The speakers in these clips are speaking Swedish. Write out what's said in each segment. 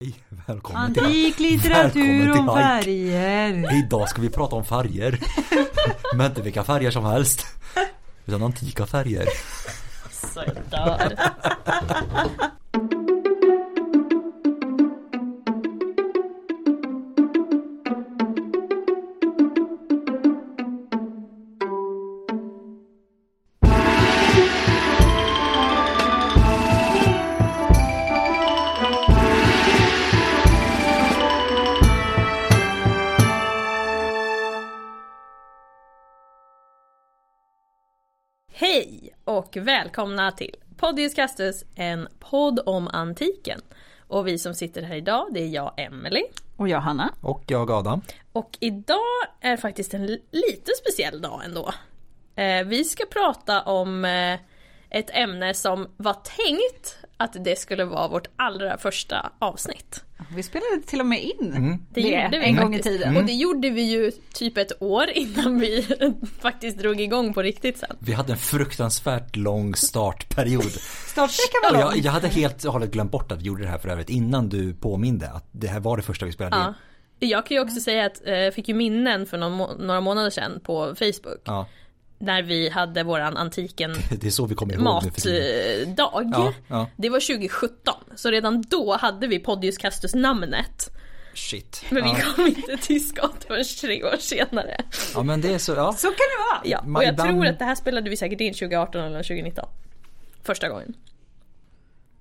Hej, välkommen Antik litteratur om färger. Idag ska vi prata om färger. Men inte vilka färger som helst. Utan antika färger. Så och välkomna till Podius Castus, en podd om antiken. Och vi som sitter här idag, det är jag, Emily. Och jag Hanna. Och jag Adam. Och idag är faktiskt en li- lite speciell dag ändå. Eh, vi ska prata om eh, ett ämne som var tänkt att det skulle vara vårt allra första avsnitt. Vi spelade till och med in Mm. Det gjorde vi en gång i tiden. Och det gjorde vi ju typ ett år innan vi faktiskt drog igång på riktigt sen. Vi hade en fruktansvärt lång startperiod. Startsträckan var lång. jag, jag hade helt och hållet glömt bort att vi gjorde det här för övrigt innan du påminde att det här var det första vi spelade Ja. in. Jag kan ju också säga att eh, jag fick ju minnen för någon några månader sedan på Facebook. Ja, När vi hade våran antiken matdag. Ja, ja. Det var 2017. Så redan då hade vi Podius Castus namnet. Shit. Men ja. vi kom inte till skott förrän tre år senare. ja men det är så, ja. Så kan det vara. Ja, och jag tror att det här spelade vi säkert in 2018 eller 2019. Första gången.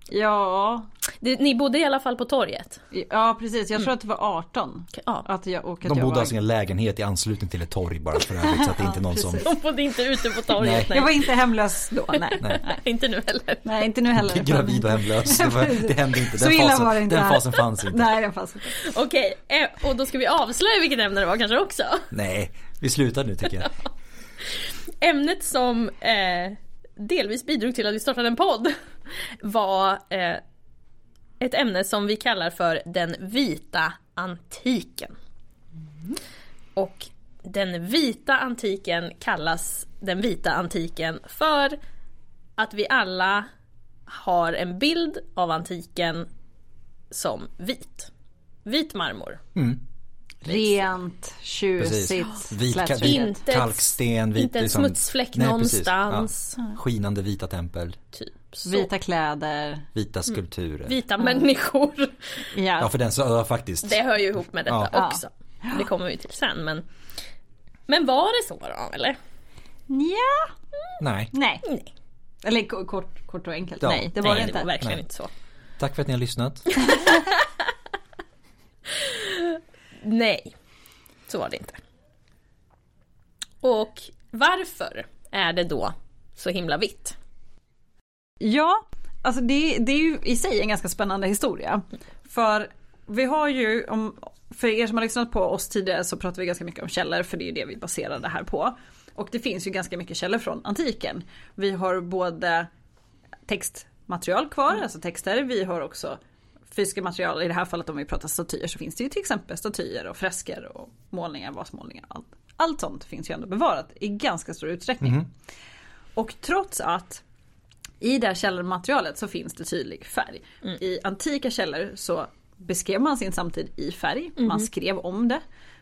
Ja, Det, ni bodde i alla fall på torget. ja precis. Jag tror att det var 18. Ja. Att jag, och att De jag bodde var... alltså i en lägenhet i anslutning till ett torg bara för övrigt så att det inte någon som De bodde inte ute på torget. Nej. Nej. Jag var inte hemlös då, nej. Nej. nej. Inte nu heller. Nej, inte nu heller. gravid och hemlös. Det, var, det hände inte. Den, Så illa fasen, var det inte den här. fasen fanns inte. Nej, den fanns inte. Okej, eh, och då ska vi avslöja vilket ämne det var kanske också. Nej, vi slutar nu tycker jag. Ämnet som eh, delvis bidrog till att vi startade en podd var eh, ett ämne som vi kallar för den vita antiken. Och den vita antiken kallas den vita antiken för att vi alla har en bild av antiken som vit. Vit marmor. Rent, tjusigt, Vit, vit kalksten, vit, inte en liksom- smutsfläck Nej, någonstans. Ja. Skinande vita tempel, Typ så. Vita kläder. vita skulpturer. Vita människor. Ja. Ja för den så, ja, faktiskt. Det hör ju ihop med detta Ja. också. Det kommer vi till sen men Men var det så då eller? ja. Nej, Nej. Nej, Eller kort, kort och enkelt. Ja. Nej, det var Nej det det inte. var verkligen Nej. inte så. tack för att ni har lyssnat. Nej, så var det inte. Och varför är det då så himla vitt? Ja, alltså det, det är ju i sig en ganska spännande historia. För vi har ju, om, för er som har lyssnat på oss tidigare så pratar vi ganska mycket om källor för det är ju det vi baserar det här på. Och det finns ju ganska mycket källor från antiken. Vi har både textmaterial kvar, alltså texter. Vi har också fysiska material. I det här fallet om vi pratar statyer så finns det ju till exempel statyer och fresker och målningar, vasmålningar. Allt, allt sånt finns ju ändå bevarat i ganska stor utsträckning. Och trots att i det här källmaterialet så finns det tydlig färg. I antika källor så beskrev man sin samtid i färg, man skrev om det.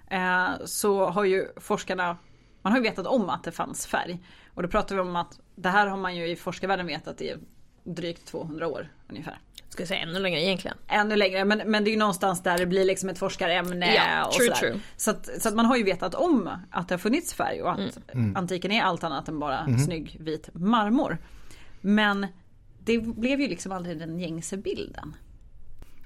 Eh, så har ju forskarna, man har ju vetat om att det fanns färg. Och då pratar vi om att det här har man ju i forskarvärlden vetat i drygt 200 år ungefär. Ska jag säga ännu längre egentligen. Ännu längre men, men det är ju någonstans där det blir liksom ett forskarämne Ja, och true, sådär. true. Så, att, så att man har ju vetat om att det har funnits färg och att antiken är allt annat än bara snygg vit marmor. Men det blev ju liksom aldrig den gängse bilden.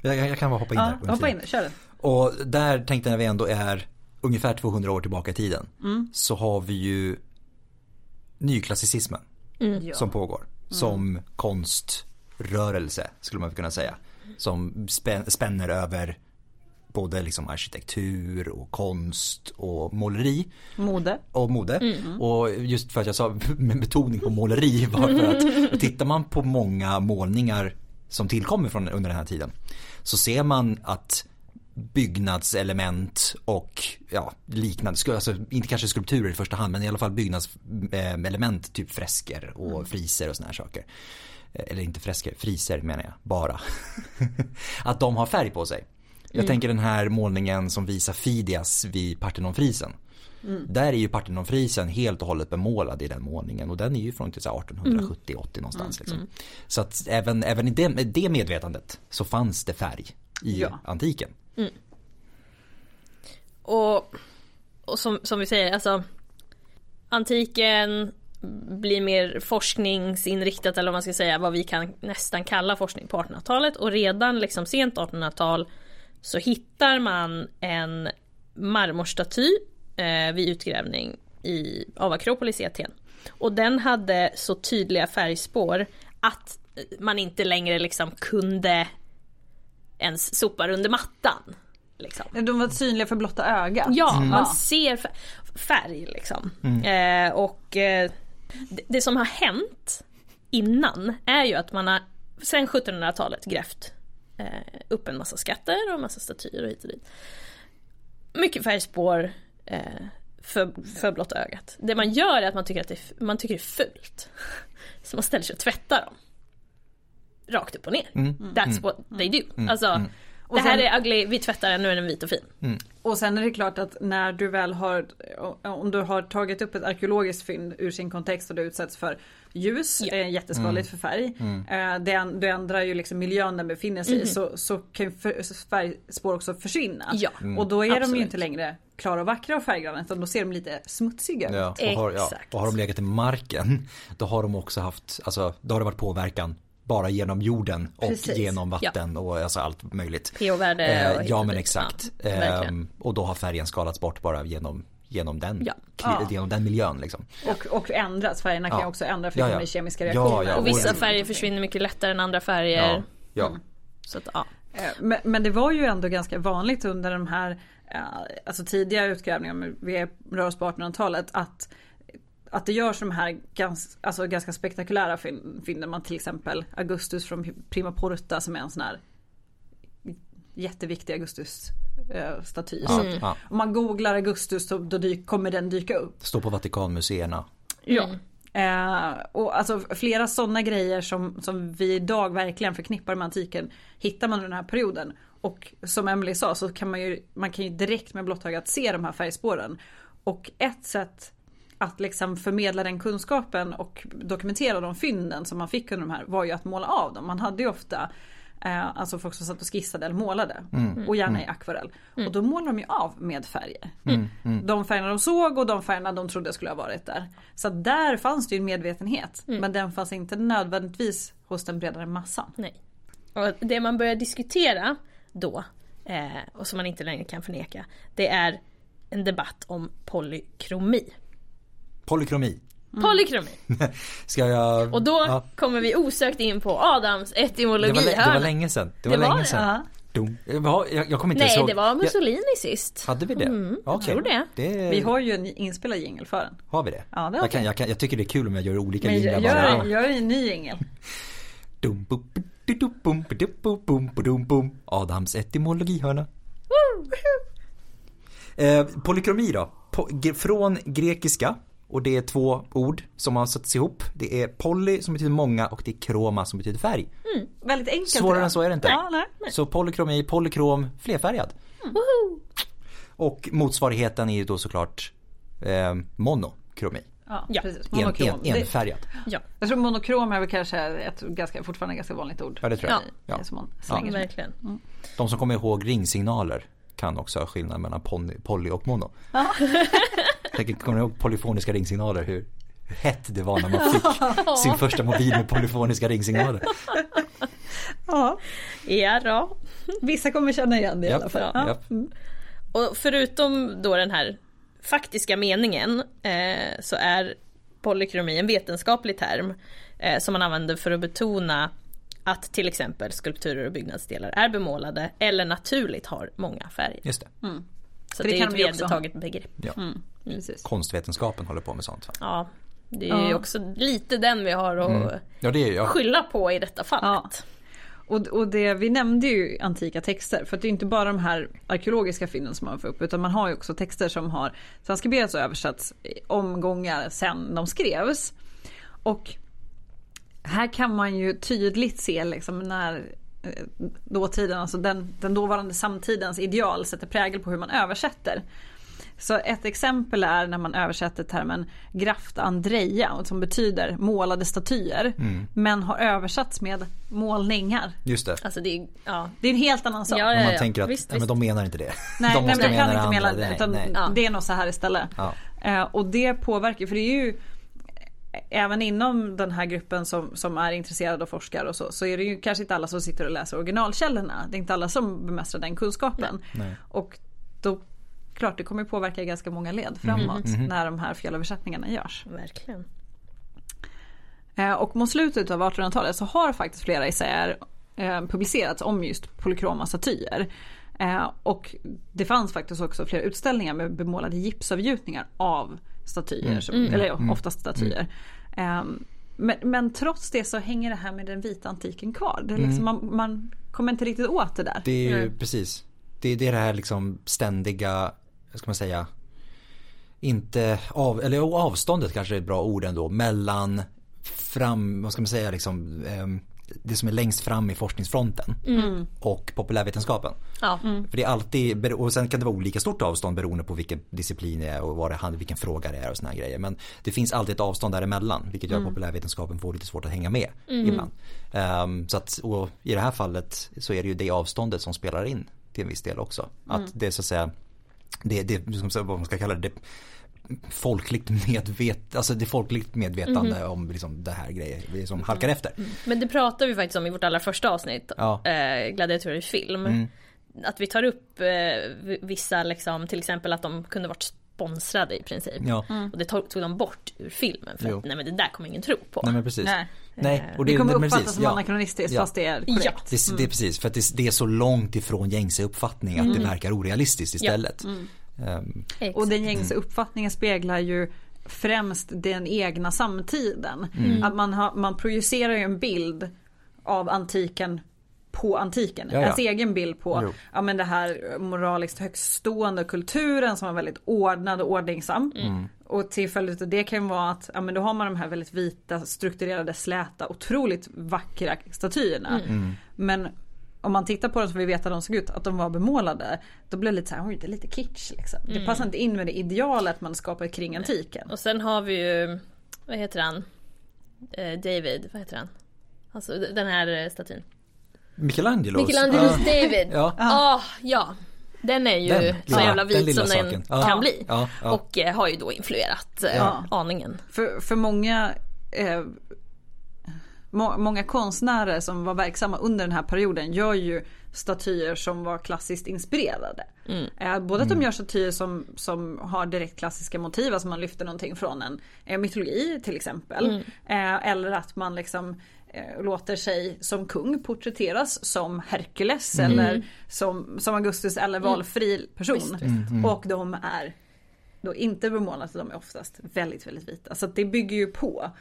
Jag, jag, jag kan bara hoppa in Ja, där. hoppa in, kör den. Och där tänkte jag när vi ändå är ungefär 200 år tillbaka i tiden. Mm. Så har vi ju nyklassicismen Ja. som pågår. Som konströrelse skulle man kunna säga. Som spän, spänner över både liksom arkitektur och konst och måleri Mode. och mode. Och just för att jag sa med betoning på måleri var för att tittar man på många målningar som tillkommer från under den här tiden så ser man att byggnadselement och ja, liknande, alltså inte kanske skulpturer i första hand men i alla fall byggnadselement, typ fresker och friser och såna här saker. eller inte fresker, friser menar jag, bara. att de har färg på sig. Jag tänker den här målningen som visar Fidias vid Parthenonfrisen. Där är ju Parthenonfrisen helt och hållet bemålad i den målningen och den är ju från 1870-80 någonstans. Liksom. Så att även, även i det, det medvetandet så fanns det färg i Ja. antiken. Och, och som, som vi säger, alltså antiken blir mer forskningsinriktat eller vad man ska säga, vad vi kan nästan kalla forskning på 1800-talet och redan liksom sent 1800-tal så hittar man en marmorstaty eh, vid utgrävning i, av Akropolis i Aten. Och den hade så tydliga färgspår att man inte längre liksom kunde ens sopa under mattan. Liksom. De var synliga för blotta ögat. Ja, man Ja. ser fär- färg liksom. Eh, och eh, det, det som har hänt innan är ju att man har sen 1700-talet grävt eh, upp en massa skatter och en massa statyer och hit och dit. Mycket färgspår eh, för, för blotta ögat. Det man gör är att man tycker att det är, man tycker det är fult. Så man ställer sig och tvättar dem. Rakt upp och ner. That's what they do. Alltså, det här sen- är ugly, vi tvättar den, nu är den vit och fin. Och sen är det klart att när du väl har, om du har tagit upp ett arkeologiskt fynd ur sin kontext och det utsätts för ljus, Ja. är jätteskadligt för färg. Eh, Det, änd- det ändrar ju liksom miljön den befinner sig i så, så kan färgspår också försvinna. Ja, Och då är de absolut. ju inte längre klara och vackra och färggranna utan då ser de lite smutsiga ut. Ja, och, har, ja, Exakt. och har de legat i marken då har de också haft, alltså då har det varit påverkan bara genom jorden och Precis. genom vatten och alltså allt möjligt. pH-värde Eh, och hit ja men exakt. Ja. Ehm, och då har färgen skalats bort bara genom, genom, den, Ja. Ja. genom den miljön liksom. Och, och ändras, färgerna kan Ja. ju också ändra för Ja, det ja. kommer kemiska Ja, reaktioner. ja, Och vissa färger försvinner mycket lättare än andra färger. Ja, ja. Mm. Så att, ja. Eh, Men, men det var ju ändå ganska vanligt under de här eh, alltså tidiga utgrävningarna, vi rör oss på 1800-talet, att, att det görs de här gans, alltså ganska spektakulära fynd- fynden. Man till exempel Augustus från Prima Porta som är en sån här jätteviktig Augustus-staty. Ja, Mm. Om man googlar Augustus så då dyk, kommer den dyka upp. Står på Vatikanmuseerna. Ja. Eh, och alltså flera sådana grejer som, som vi idag verkligen förknippar med antiken hittar man under den här perioden. Och som Emily sa så kan man ju, man kan ju direkt med blotta ögat se de här färgspåren. Och ett sätt att liksom förmedla den kunskapen och dokumentera de fynden som man fick under de här var ju att måla av dem. Man hade ju ofta alltså folk som satt och skissade eller målade. Och gärna i akvarell. Och då målar de ju av med färger. De färgerna de såg och de färgerna de trodde skulle ha varit där. Så där fanns det ju en medvetenhet. Men den fanns inte nödvändigtvis hos den bredare massan. Nej. Och det man börjar diskutera då, eh, och som man inte längre kan förneka, det är en debatt om polykromi. Polykromi. Polykromi! Ska jag... Och då Ja. kommer vi osökt in på Adams Det etymologi. var, lä- det var länge sedan. Det Det var var länge det, sedan. Dum. Jag, jag kommer inte Nej, ihåg. det var Mussolini sist. Jag, hade vi det? Mm, jag Okej. tror det. det. Vi har ju en inspelad jingel för den. Har vi det? Ja, det har jag, kan, vi. jag, kan, jag tycker det är kul om jag gör olika Men jinglar gör, bara. gör, en ny jingel. Adams etymologihörna. Eh, polykromi då. Po, ge, från grekiska. Och det är två ord som har satts ihop. Det är poly som betyder många och det är kroma som betyder färg. Väldigt enkelt. Svårare än så är det inte. Ja, nej. Så polykromi, polykrom, flerfärgad. Woho! Och motsvarigheten är ju då såklart eh, monokromi. Ja, Ja. precis. En, Monokrom. en, Det- enfärgad. Ja, Jag tror monokrom är väl kanske ett ganska, fortfarande ganska vanligt ord. Ja det tror jag. Ja. Ja. Som man slänger sig. verkligen. De som kommer ihåg ringsignaler kan också ha skillnad mellan poly, poly och mono. Säkert kommer ni ihåg polyfoniska ringsignaler hur hur hett det var när man fick sin första mobil med polyfoniska ringsignaler. Ja, Ja, då. vissa kommer känna igen det i Japp, alla fall. ja, Ja. japp. Och förutom då den här faktiska meningen eh, så är polykromi en vetenskaplig term eh, som man använder för att betona att till exempel skulpturer och byggnadsdelar är bemålade eller naturligt har många färger. Just det. Så För det det, är kan ett vedertaget begrepp. Ja. Precis. Konstvetenskapen håller på med sånt. va? Ja, det är ju Ja. också lite den vi har att Ja det är ja. skylla på i detta fallet. Och, och det, vi nämnde ju antika texter för att det är inte bara de här arkeologiska fynden som man får upp utan man har ju också texter som har transkriberats och översatts i omgångar sen de skrevs. Och här kan man ju tydligt se liksom när eh, dåtiden, alltså den, den dåvarande samtidens ideal sätter prägel på hur man översätter. Så ett exempel är när man översätter termen grafta andreia som betyder målade statyer. Men har översatts med målningar. Just det. Alltså det är, ja. Det är en helt annan sak. Ja, ja, man tänker att Visst, ja, men visst. de menar inte det. Nej, de nej måste men jag kan mena inte det mena andra. det. Nej, Utan nej. Det är nog så här istället. Ja. Eh, och det påverkar, för det är ju Även inom den här gruppen som, som är intresserade och forskar och så, så är det ju kanske inte alla som sitter och läser originalkällorna. Det är inte alla som bemästrar den kunskapen. Nej. Och då, klart det kommer påverka ganska många led framåt Mhm. när de här felöversättningarna görs. Verkligen. Eh, Och mot slutet av 1800-talet så har faktiskt flera essäer eh, publicerats om just polykroma statyer. Eh, Och det fanns faktiskt också flera utställningar med bemolade gipsavgjutningar av statyer, som, eller ja, oftast statyer. Eh, Men, men trots det så hänger det här med den vita antiken kvar. Det liksom, man, man kommer inte riktigt åt det där. Det är ju Mm. precis. Det, är det här liksom ständiga, ska man säga, inte av, eller avståndet kanske är ett bra ord ändå, mellan fram, vad ska man säga liksom, ehm, det som är längst fram i forskningsfronten och populärvetenskapen. Ja. För det är alltid, och sen kan det vara olika stort avstånd beroende på vilken disciplin det är och vad det handlar, vilken fråga det är och såna här grejer. Men det finns alltid ett avstånd däremellan vilket gör att populärvetenskapen får lite svårt att hänga med ibland. Ehm, så att, och i det här fallet så är det ju det avståndet som spelar in till en viss del också. Att det är så att säga, det, det som, vad man ska kalla det, det folkligt medvet, alltså det folkligt medvetande om liksom det här grejer det som halkar efter. Men det pratar vi faktiskt om i vårt allra första avsnitt, Ja. eh, Gladiatorer i film. Att vi tar upp eh, vissa, liksom, till exempel att de kunde varit sponsrade i princip. Ja, Och det tog, tog de bort ur filmen för Jo. att nej men det där kommer ingen tro på. nej men precis. Nej. Nej, och Det kommer men uppfattas precis, som ja. anakronistiskt Ja. fast det är korrekt. Ja. Det, det är precis, för att det, det är så långt ifrån gängse uppfattning att det verkar orealistiskt istället. Ehm, Exakt. Och den gängse uppfattningen speglar ju främst den egna samtiden. Mm. Att man, har, man projicerar ju en bild av antiken på antiken. Ja, ja. Ens egen bild på Jo. ja, men det här moraliskt högstående kulturen som var väldigt ordnad och ordningsam. Mm. Och till följd av det kan vara att ja, men då har man de här väldigt vita, strukturerade, släta, otroligt vackra statyerna. Mm. Men om man tittar på dem så vi vet att de såg ut, att de var bemålade. Då blir det lite så här, oj det är lite kitsch liksom. Det passar inte in med det idealet man skapar kring antiken. Och sen har vi ju, vad heter han? Eh, David, vad heter han? Alltså den här eh, statyn. Michelangelos. Michelangelos Ja. David. Ja. Ah, ja. Den är ju Den så jävla vit som den saken. Ja. kan bli. Ja, ja. Och eh, har ju då influerat eh, Ja. aningen. För, för många eh, må, Många konstnärer som var verksamma under den här perioden gör ju statyer som var klassiskt inspirerade. Eh, både att de gör statyer som, som har direkt klassiska motiv, alltså man lyfter någonting från en eh, mytologi till exempel. Eh, eller att man liksom låter sig som kung porträtteras som Herkules eller som, som Augustus eller valfri person. Och de är då inte bemålade, de är oftast väldigt, väldigt vita. Så det bygger ju på.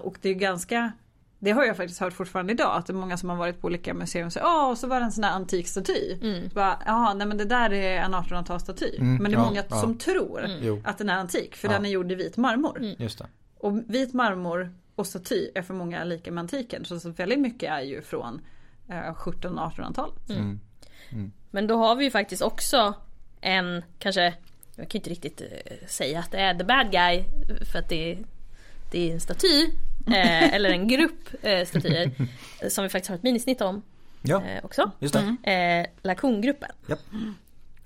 Och det är ganska, det har jag faktiskt hört fortfarande idag, att det är många som har varit på olika museer och säger ja och så var det en sån här antik staty. Bara, Jaha, nej men det där är en 1800-talsstaty. men det är ja, många ja. som tror Jo. att den är antik, för Ja. den är gjord i vit marmor. Just det. Och vit marmor och staty är för många lika med antiken. Så, så väldigt mycket är ju från eh, 1700 och 1800-talet. Men då har vi ju faktiskt också en, kanske, jag kan ju inte riktigt eh, säga att det är the bad guy för att det är, det är en staty. Eh, eller en grupp eh, statyer. eh, som vi faktiskt har ett minisnitt om Ja, eh, också. just det. Eh, Lakongruppen. Japp.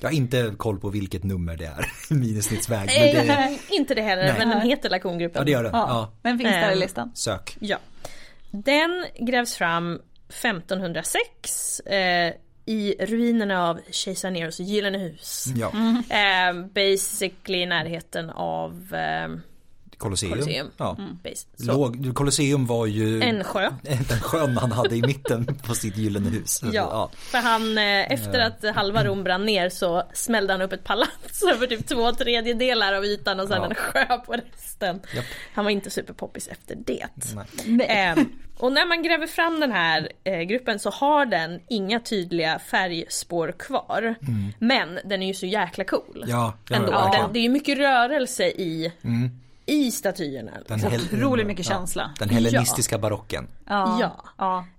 Jag har inte koll på vilket nummer det är i minnesnittsväg. Men det, Eh, inte det heller, Nej. men den heter Lakongruppen. ja det gör det. Ja. Ja. Men finns där i Ehm, listan. Sök. Ja. Den grävs fram 1506 eh, i ruinerna av kejsar Neros gyllene hus. Ja. Eh, basically i närheten av eh, Colosseum. Colosseum. Ja. så. Låg, Colosseum var ju En sjö. den sjön han hade i mitten på sitt gyllene hus. Ja, för han eh, efter att halva Rom brann ner så smällde han upp ett palats över typ två tredjedelar av ytan och sen Ja. en sjö på resten. Japp. Han var inte superpoppis efter det. Nej. Eh, och när man gräver fram den här eh, gruppen så har den inga tydliga färgspår kvar. Men den är ju så jäkla cool. Ja, ja, Ändå. verkligen. Den, det är ju mycket rörelse i, i statyerna. Den hel- Otroligt mycket känsla. Den hellenistiska barocken. Ja. Ja.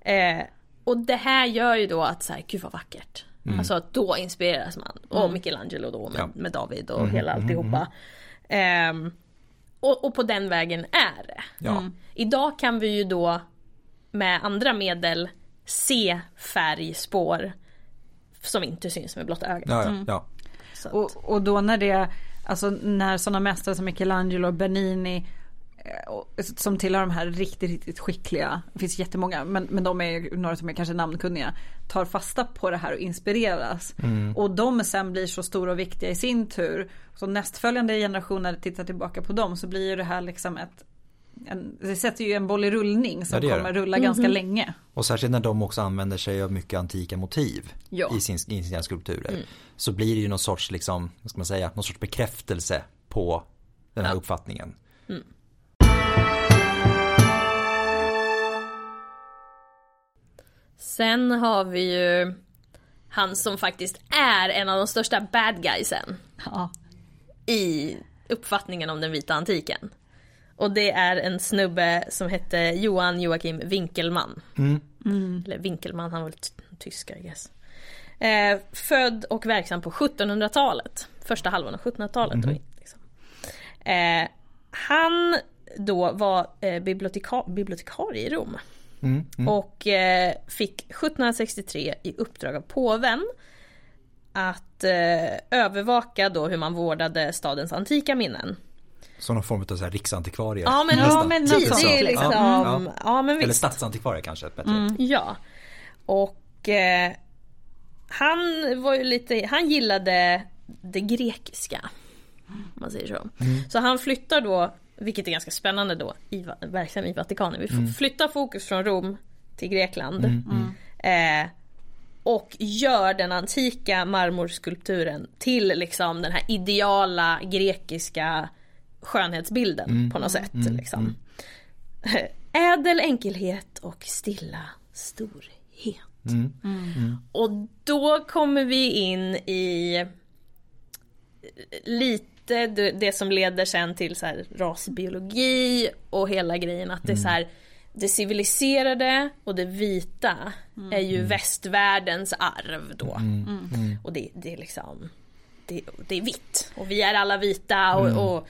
ja. Eh, och det här gör ju då att så här, gud vad vackert. Alltså att då inspireras man. Och Michelangelo då med, Ja. med David och hela alltihopa. Ehm, och, och på den vägen är det. Ja. Idag kan vi ju då med andra medel se färgspår som inte syns med blotta ögat. Ja, ja, ja. Så Och, och då när det, alltså när sådana mästare som Michelangelo och Bernini eh, och- som tillhör de här riktigt, riktigt skickliga, det finns jättemånga, men, men de är några som är kanske namnkunniga, tar fasta på det här och inspireras. Och de sen blir så stora och viktiga i sin tur. Så nästföljande generationer tittar tillbaka på dem så blir ju det här liksom ett en, det sätter ju en boll i rullning som Ja, kommer det. rulla ganska länge. Och särskilt när de också använder sig av mycket antika motiv Ja. i, sin, i sina skulpturer. Så blir det ju någon sorts, liksom, vad ska man säga, någon sorts bekräftelse på den här uppfattningen. Sen har vi ju han som faktiskt är en av de största bad guysen Ja. i uppfattningen om den vita antiken. Och det är en snubbe som hette Johan Joakim Winkelmann. Eller Winkelmann, han var väl tysk I guess. Eh, född och verksam på 1700-talet. Första halvan av 1700-talet. då, Liksom. Eh, han då var eh, biblioteka- bibliotekarie i Rom. Och eh, fick 1763 i uppdrag av påven att eh, övervaka då hur man vårdade stadens antika minnen. Som någon form av så här riksantikvarie. Ja men, Ja, men typ, något det är sånt. liksom, Ja, ja, ja. men Eller stadsantikvarie kanske, bättre. Ja. Och eh, han var ju lite, han gillade det grekiska. Om man säger så. Så han flyttar då, vilket är ganska spännande då, i, verksam i Vatikanen. Vi f- flyttar fokus från Rom till Grekland. Eh, och gör den antika marmorskulpturen till liksom den här ideala grekiska skönhetsbilden på något sätt. Liksom. Ädel enkelhet och stilla storhet. Och då kommer vi in i lite det, som leder sen till så här rasbiologi och hela grejen att det är så här det civiliserade och det vita är ju västvärldens arv då. Och det, det är liksom det, det är vitt. Och vi är alla vita och, och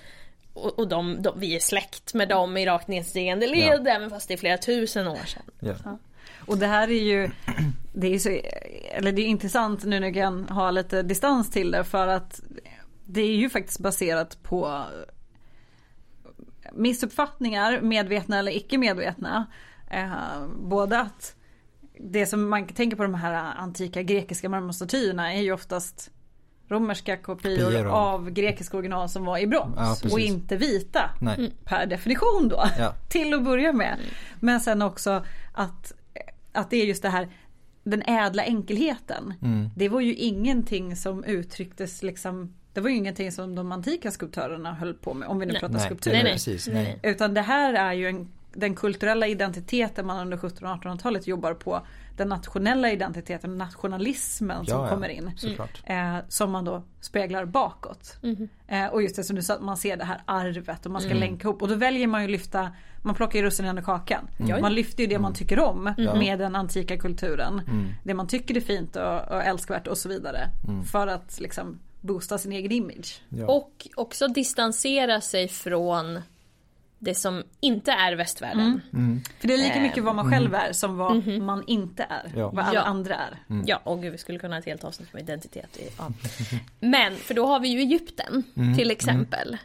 och, och de, de, vi är släkt med dem i rakt nedstigande led även fast det är flera tusen år sedan. Ja. Och det här är ju, det är så, eller det är intressant nu när jag kan ha lite distans till det för att det är ju faktiskt baserat på missuppfattningar, medvetna eller icke medvetna. Eh, både att det som man tänker på de här antika grekiska marmorstatyerna är ju oftast romerska kopior Kopior av- grekiska original som var i brons Ja, och inte vita Nej. per definition då. Ja. Till att börja med. Men sen också att, att det är just det här den ädla enkelheten. Mm. Det var ju ingenting som uttrycktes liksom Det var ju ingenting som de antika skulptörerna höll på med om vi nu Nej. pratar Nej, skulptur. nej, nej. precis. Nej. Utan det här är ju en, den kulturella identiteten man under 1700 och 1800-talet jobbar på. Den nationella identiteten, nationalismen som Ja, kommer in. Eh, som man då speglar bakåt. Eh, och just det som du sa, att man ser det här arvet och man ska länka ihop. Och då väljer man ju lyfta, man plockar ju russinen ur kakan. Man lyfter ju det man tycker om med den antika kulturen. Det man tycker är fint och, och älskvärt och så vidare. För att liksom boosta sin egen image. Ja. Och också distansera sig från det som inte är västvärlden. För det är lika mycket vad man själv är som vad Mhm. man inte är. Ja. Vad alla Ja. andra är. Ja, och gud vi skulle kunna ha ett helt avsnitt om identitet. Ja. Men, för då har vi ju Egypten till exempel.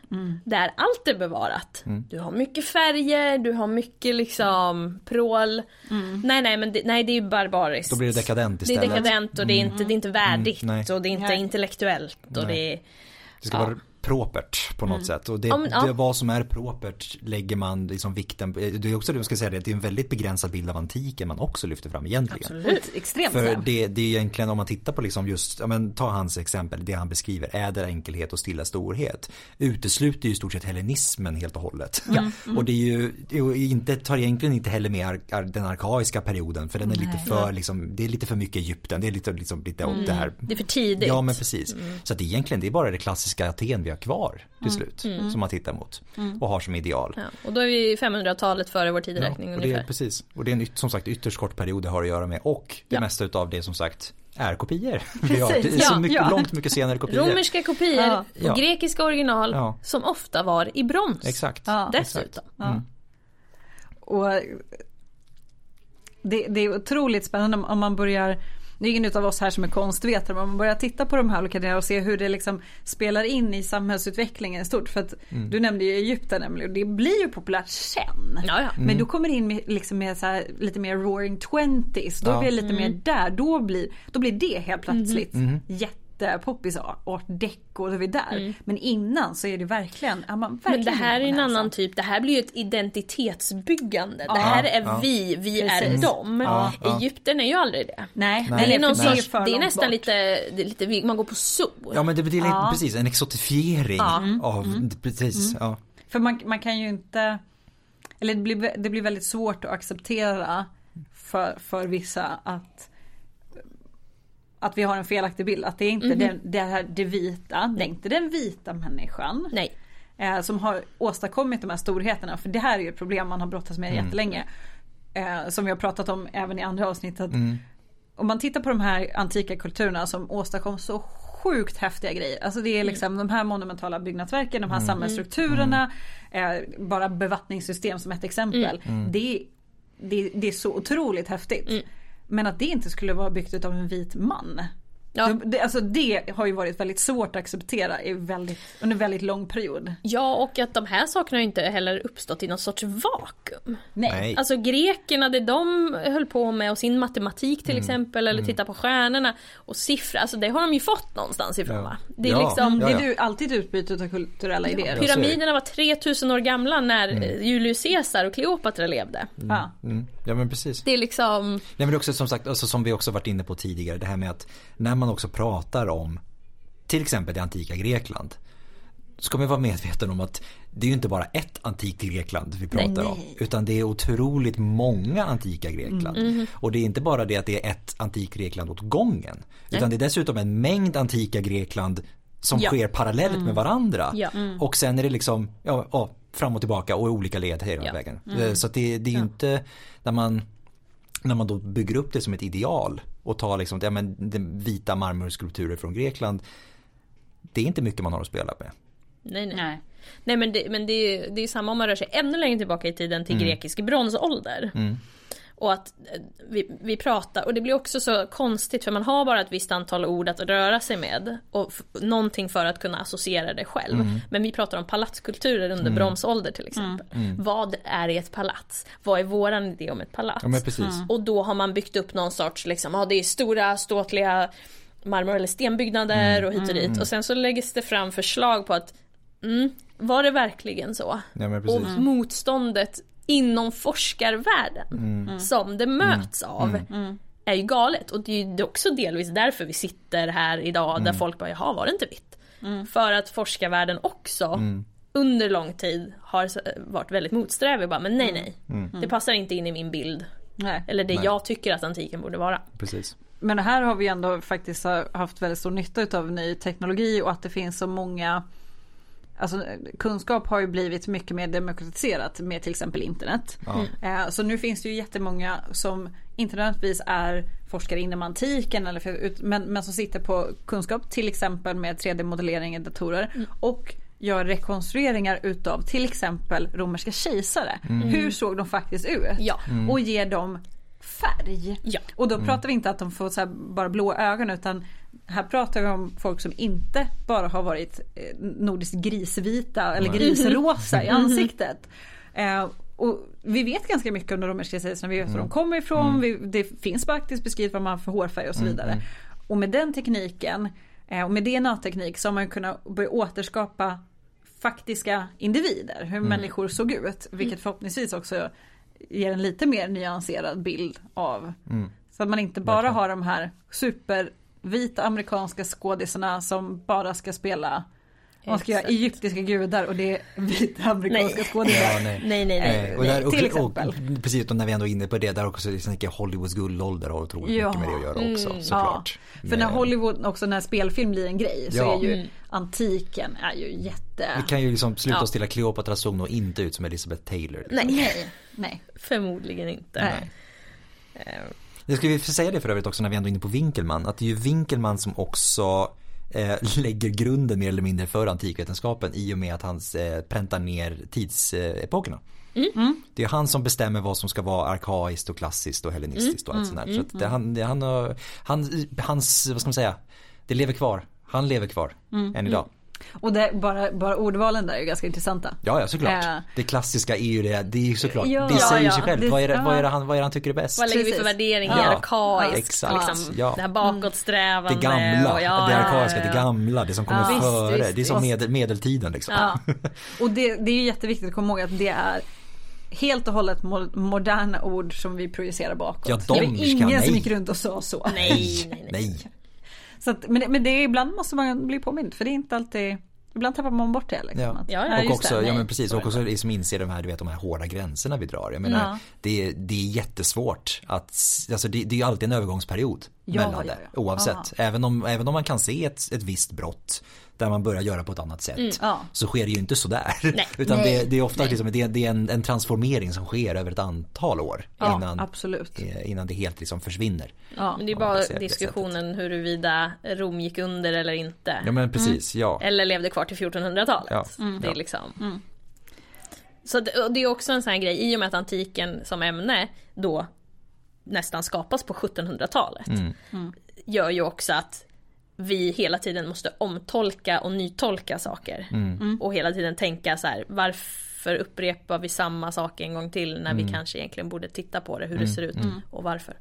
Där allt är bevarat. Du har mycket färger, du har mycket liksom prål. Nej nej men det, nej, det är ju barbariskt. Då blir det dekadent Det är istället. dekadent och det är inte, det är inte värdigt och det är inte Nej. intellektuellt och Nej. det är... Det ska Ja. vara propert på något sätt. Och det, Ja, men, ja. det, vad som är propert lägger man liksom vikten på. Det är också det jag ska säga det, det är en väldigt begränsad bild av antiken man också lyfter fram egentligen. Absolut. Extremt För det, det är egentligen om man tittar på liksom just, ja men ta hans exempel, det han beskriver, ädel enkelhet och stilla storhet. Utesluter ju i stort sett hellenismen helt och hållet. Och det är ju, det är ju inte, tar egentligen inte heller med ar, den arkaiska perioden för den är lite för liksom, det är lite för mycket Egypten, det är lite liksom lite åt det här. Det är för tidigt. Ja men precis. Så att egentligen det är bara det klassiska Aten har kvar till slut. Som man tittar mot och har som ideal. Ja, och då är vi 500-talet före vår tideräkning Ja, och det är, ungefär. precis. Och det är en yt- som sagt ytterst kort period det har att göra med och det Ja. mesta utav det som sagt är kopior. Precis, det är så ja, mycket, ja. långt mycket senare kopior. Romerska kopior Ja. och Ja. grekiska original Ja. som ofta var i brons. Exakt. Ja. Dessutom. Ja. Och det, det är otroligt spännande om man börjar det är ingen av oss här som är konstvetare men om man börjar titta på de här olika delarna och se hur det liksom spelar in i samhällsutvecklingen i stort. För att du nämnde ju Egypten Emily och det blir ju populärt sen. Ja, ja. Men då kommer det in med, liksom med så här, lite mer roaring twenties. Då Ja. blir det lite mer där. Då blir, då blir det helt plötsligt Mm. Jättepoppis art deco. Då är vi där. Men innan så är det verkligen, ja, man, verkligen Men det här är en annan typ, det här blir ju ett identitetsbyggande. Ja. det här är Ja. vi, vi är Precis. dem. Ja, ja. Egypten är ju aldrig det. Nej, Det nej, är, någon det är sorts, för det är nästan bort. lite, det är lite, man går på zoo. Ja men det blir Ja. precis en exotifiering av, precis. Ja. För man, man kan ju inte, eller det blir, det blir väldigt svårt att acceptera för, för vissa att att vi har en felaktig bild. Att det är inte den, det, här, det vita, det är inte den vita människan. Nej. Eh, som har åstadkommit de här storheterna. För det här är ju ett problem man har brottats med jättelänge. Eh, som vi har pratat om även i andra avsnitt. Att Om man tittar på de här antika kulturerna som åstadkom så sjukt häftiga grejer. Alltså det är liksom de här monumentala byggnadsverken, de här samhällsstrukturerna. Eh, bara bevattningssystem som ett exempel. Det, det, det är så otroligt häftigt. Men att det inte skulle vara byggt av en vit man. Ja. Det, alltså det har ju varit väldigt svårt att acceptera i väldigt, under väldigt lång period. Ja, och att de här sakerna inte heller uppstått i någon sorts vakuum. Nej. Alltså grekerna, det de höll på med och sin matematik Mm. till exempel, eller titta på stjärnorna och siffror, alltså det har de ju fått någonstans ifrån Ja. va? Det är Ja. liksom, Det är ju alltid utbyte av kulturella idéer. Pyramiderna var 3000 år gamla när eh, Julius Caesar och Kleopatra levde. Ja. Mm. Ja men precis. Det är liksom, Nej men det är också som sagt, alltså, som vi också varit inne på tidigare, det här med att när man också pratar om till exempel det antika Grekland ska man vara medveten om att det är ju inte bara ett antikt Grekland vi pratar Nej, om. nej. Utan det är otroligt många antika Grekland. Mm. Och det är inte bara det att det är ett antikt Grekland åt gången. Utan det är dessutom en mängd antika Grekland som Ja. sker parallellt med varandra. Ja. Och sen är det liksom ja, ja, fram och tillbaka och i olika led hela Ja. vägen. Eh, Så att det, det är ju inte när man när man då bygger upp det som ett ideal och tar liksom, ja, men, den vita marmorskulpturer från Grekland. Det är inte mycket man har att spela med. nej nej. Nej. Nej men det, men det, är- det är samma om man rör sig ännu längre tillbaka i tiden till grekisk bronsålder. Och att eh, vi, vi pratar, och det blir också så konstigt för man har bara ett visst antal ord att röra sig med. Och f- någonting för att kunna associera det själv. Men vi pratar om palatskulturer under bronsålder till exempel. Vad är ett palats? Vad är våran idé om ett palats? Ja men precis. Och då har man byggt upp någon sorts, liksom, ja det är stora ståtliga marmor eller stenbyggnader och hit och dit. Och sen så läggs det fram förslag på att, mm, var det verkligen så? Ja men Och motståndet inom forskarvärlden som det möts av är ju galet. Och det är ju också delvis därför vi sitter här idag där folk bara, jaha var det inte vitt? För att forskarvärlden också under lång tid har varit väldigt motsträvig. Bara, men nej nej, det passar inte in i min bild. Nej. Eller det Nej. jag tycker att antiken borde vara. precis. Men här har vi ändå faktiskt haft väldigt stor nytta av ny teknologi och att det finns så många Alltså kunskap har ju blivit mycket mer demokratiserat med till exempel internet. Ja. Eh, Så nu finns det ju jättemånga som inte nödvändigtvis är forskare inom antiken eller men, men som sitter på kunskap till exempel med 3D-modellering i datorer och gör rekonstrueringar utav till exempel romerska kejsare. Hur såg de faktiskt ut? Ja. Och ger dem färg. Ja. Och då pratar vi inte att de får så här bara blå ögon utan här pratar vi om folk som inte bara har varit eh, nordiskt grisvita eller Nej. grisrosa i ansiktet. Eh, och vi vet ganska mycket om de romerska kejsarna, vi vet var de kommer ifrån, vi, det finns faktiskt beskrivet vad man har för hårfärg och så vidare. Och med den tekniken eh, och med DNA-teknik så har man kunnat börja återskapa faktiska individer, hur människor såg ut. Vilket förhoppningsvis också ger en lite mer nyanserad bild av. Så att man inte bara Verkligen. har de här supervita amerikanska skådisarna som bara ska spela Man ska göra egyptiska gudar och det är vita amerikanska skådespelare. Ja, nej. Nej, nej, nej. Och där, och, till och, exempel. och, precis, och när vi ändå är inne på det, där också liksom, Hollywoods guldålder har otroligt Ja. mycket med det att göra också Mm. såklart. För när Hollywood, också när spelfilm blir en grej så Ja. är ju Mm. antiken är ju jätte... Vi kan ju liksom sluta Ja. oss till att Cleopatra såg nog inte ut som Elizabeth Taylor. Nej, Nej, förmodligen inte. nej. Jag skulle vi säga det för övrigt också när vi ändå är inne på Winkelmann, att det är ju Winkelmann som också eh, lägger grunden mer eller mindre för antikvetenskapen i och med att han eh, präntar ner tidsepokerna. Mm. Det är han som bestämmer vad som ska vara arkaiskt och klassiskt och hellenistiskt och allt sånt där. Så att det, han, det, han, han, hans, vad ska man säga, det lever kvar. Han lever kvar än idag. Och det, bara, bara ordvalen där är ju ganska intressanta. Ja, ja såklart. Eh. Det klassiska är ju det, det är ju såklart, Ja. det säger Ja, sig ja. själv. Det- vad, är det, vad, är det han, vad är det han tycker är bäst? vad lägger vi för värderingar? Ja. Arkaiskt, Exakt, liksom, ja. det här bakåtsträvande. Det gamla, och ja, det arkaiska, ja, det gamla, det som kommer Ja. före. Visst, visst, det är som medel, medeltiden liksom. Ja. Och det, det är ju jätteviktigt att komma ihåg att det är helt och hållet mo- moderna ord som vi projicerar bakåt. Ja, det de var ska- ingen nej. som gick runt och sa så. Nej, nej, nej. Nej. Så att, men, det- men det är, ibland måste man bli påmind för det är inte alltid Ibland tappar man bort det liksom. Ja. Ja, ja. Och också, det, ja men precis, och också liksom inse de här, du vet, de här hårda gränserna vi drar. Jag menar, Ja. det, är, det är jättesvårt att, alltså det, det är alltid en övergångsperiod Ja, mellan ja, det. Oavsett, även, om, även om man kan se ett, ett visst brott där man börjar göra på ett annat sätt. Ja. Så sker det ju inte sådär. Nej. Utan Nej. det, det är ofta liksom, det, är- det är en, en transformering som sker över ett antal år. Ja, innan, absolut. eh, innan det helt liksom försvinner. Ja. Men det är bara diskussionen huruvida Rom gick under eller inte. Ja men precis, ja. Eller levde kvar till 1400-talet. Ja. Det är liksom. Så det, det är också en sån här grej, i och med att antiken som ämne då nästan skapas på 1700-talet. Mm. Gör ju också att vi hela tiden måste omtolka och nytolka saker. Mm. Och hela tiden tänka så här, varför upprepar vi samma sak en gång till när Mm. vi kanske egentligen borde titta på det, hur det ser ut och varför.